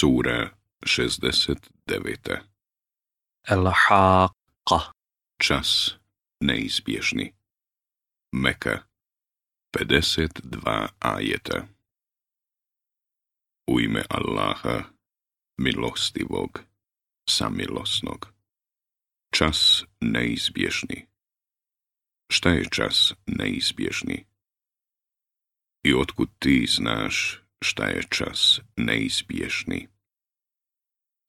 Sura 69. al haqqa Čas neizbježni. Meka 52 ajeta. U ime Allaha, milostivog, samilosnog. Čas neizbježni. Šta je čas neizbježni? I otkud ti znaš šta je čas neizbješni.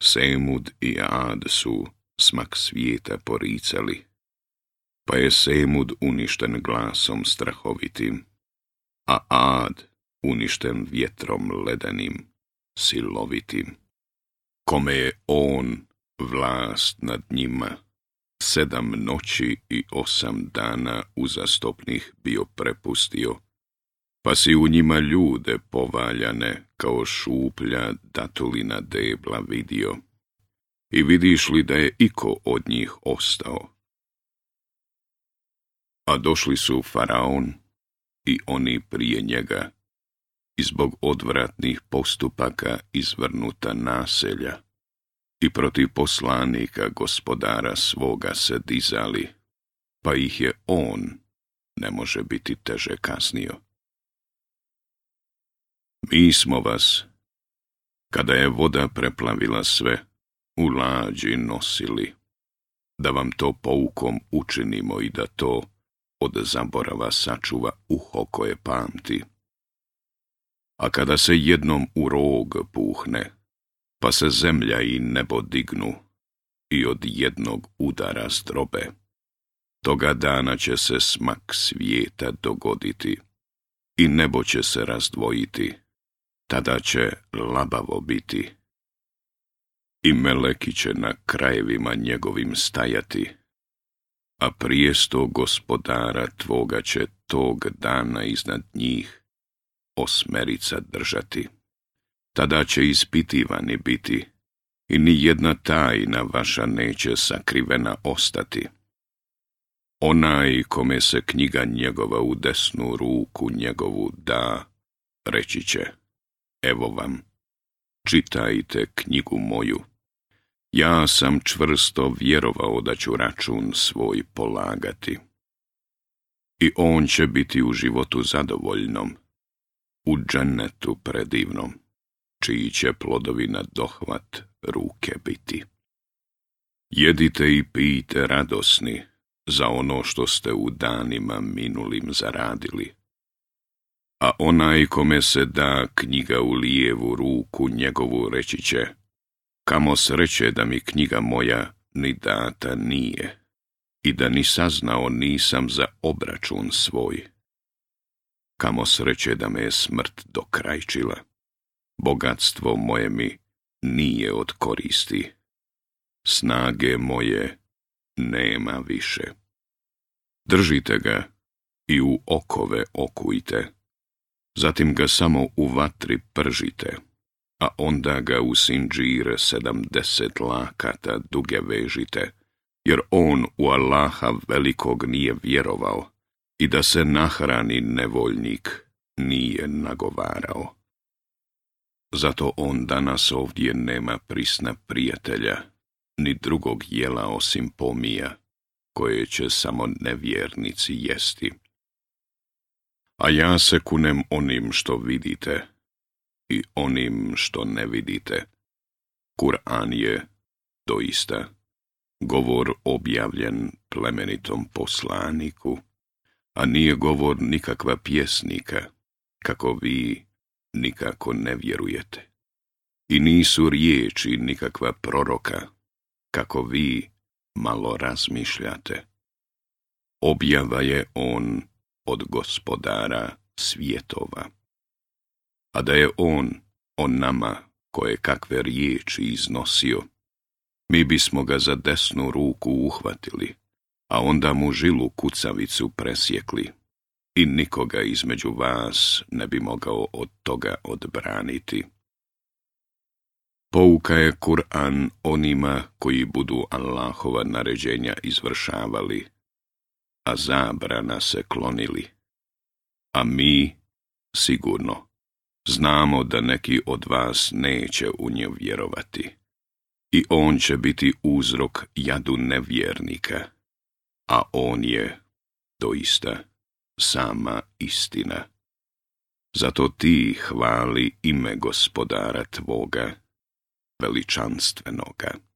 Semud i Ad su smak svijeta poricali, pa je Semud uništen glasom strahovitim, a Ad uništen vjetrom ledenim, silovitim, kome je on vlast nad njima sedam noći i osam dana uzastopnih bio prepustio, pa si u njima ljude povaljane, kao šuplja datulina debla vidio. I vidiš li da je iko od njih ostao? A došli su Faraon i oni prije njega, i zbog odvratnih postupaka izvrnuta naselja, i protiv poslanika gospodara svoga se dizali, pa ih je on, ne može biti teže kasnio. Mi smo vas, kada je voda preplavila sve, u lađi nosili, da vam to poukom učinimo i da to od zaborava sačuva uho koje pamti. A kada se jednom u rog puhne, pa se zemlja i nebo dignu i od jednog udara strobe, toga dana će se smak svijeta dogoditi i nebo će se razdvojiti tada će labavo biti. I meleki će na krajevima njegovim stajati, a prijesto gospodara tvoga će tog dana iznad njih osmerica držati. Tada će ispitivani biti, i ni jedna tajna vaša neće sakrivena ostati. Onaj kome se knjiga njegova u desnu ruku njegovu da, reći će. Evo vam, čitajte knjigu moju. Ja sam čvrsto vjerovao da ću račun svoj polagati. I on će biti u životu zadovoljnom, u džennetu predivnom, čiji će plodovi na dohvat ruke biti. Jedite i pijte radosni za ono što ste u danima minulim zaradili a onaj kome se da knjiga u lijevu ruku njegovu reći će, kamo sreće da mi knjiga moja ni data nije, i da ni saznao nisam za obračun svoj. Kamo sreće da me je smrt dokrajčila, bogatstvo moje mi nije od koristi, snage moje nema više. Držite ga i u okove okujte Zatim ga samo u vatri pržite, a onda ga u sinđire sedamdeset lakata duge vežite, jer on u Allaha velikog nije vjerovao i da se nahrani nevoljnik nije nagovarao. Zato on danas ovdje nema prisna prijatelja, ni drugog jela osim pomija, koje će samo nevjernici jesti a ja se kunem onim što vidite i onim što ne vidite. Kur'an je, doista, govor objavljen plemenitom poslaniku, a nije govor nikakva pjesnika, kako vi nikako ne vjerujete. I nisu riječi nikakva proroka, kako vi malo razmišljate. Objava je on od gospodara svijetova. A da je on o nama koje kakve riječi iznosio, mi bismo ga za desnu ruku uhvatili, a onda mu žilu kucavicu presjekli i nikoga između vas ne bi mogao od toga odbraniti. Pouka je Kur'an onima koji budu Allahova naređenja izvršavali, a zabrana se klonili. A mi, sigurno, znamo da neki od vas neće u nje vjerovati. I on će biti uzrok jadu nevjernika, a on je, doista, sama istina. Zato ti hvali ime gospodara tvoga, veličanstvenoga.